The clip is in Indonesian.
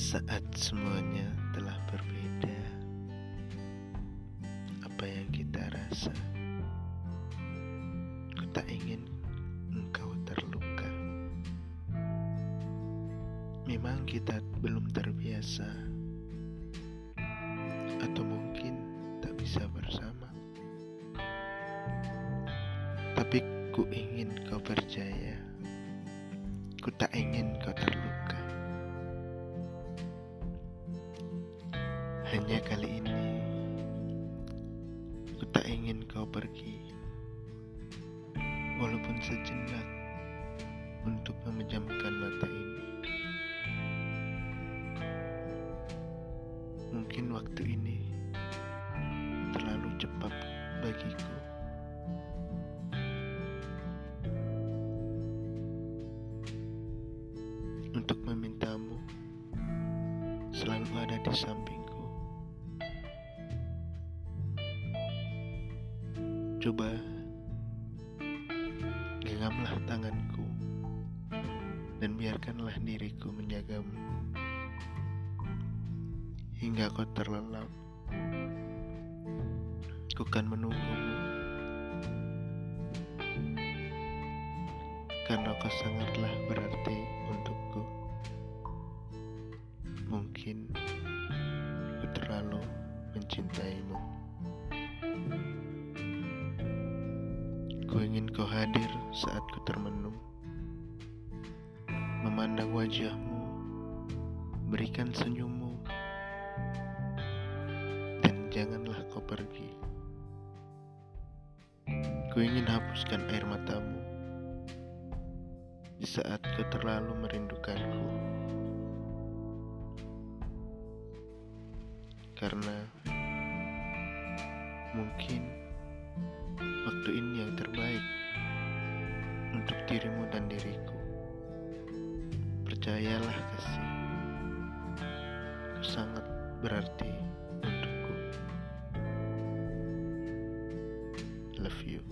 Saat semuanya telah berbeda, apa yang kita rasa, ku tak ingin engkau terluka. Memang kita belum terbiasa, atau mungkin tak bisa bersama. Tapi ku ingin kau percaya, ku tak ingin kau terluka. Hanya kali ini, ku tak ingin kau pergi, walaupun sejenak untuk memejamkan mata ini. Mungkin waktu ini terlalu cepat bagiku. Untuk memintamu selalu ada di sampingku. Coba genggamlah tanganku dan biarkanlah diriku menjagamu hingga kau terlelap. Ku kan menunggumu karena kau sangatlah berarti untukku. Mungkin ku terlalu mencintaimu. Ku ingin kau hadir saat ku termenung. Memandang wajahmu Berikan senyummu Dan janganlah kau pergi. Ku ingin hapuskan air matamu saat kau terlalu merindukanku. Karena Mungkin tentuin yang terbaik untuk dirimu dan diriku. Percayalah kasih, itu sangat berarti untukku. Love you.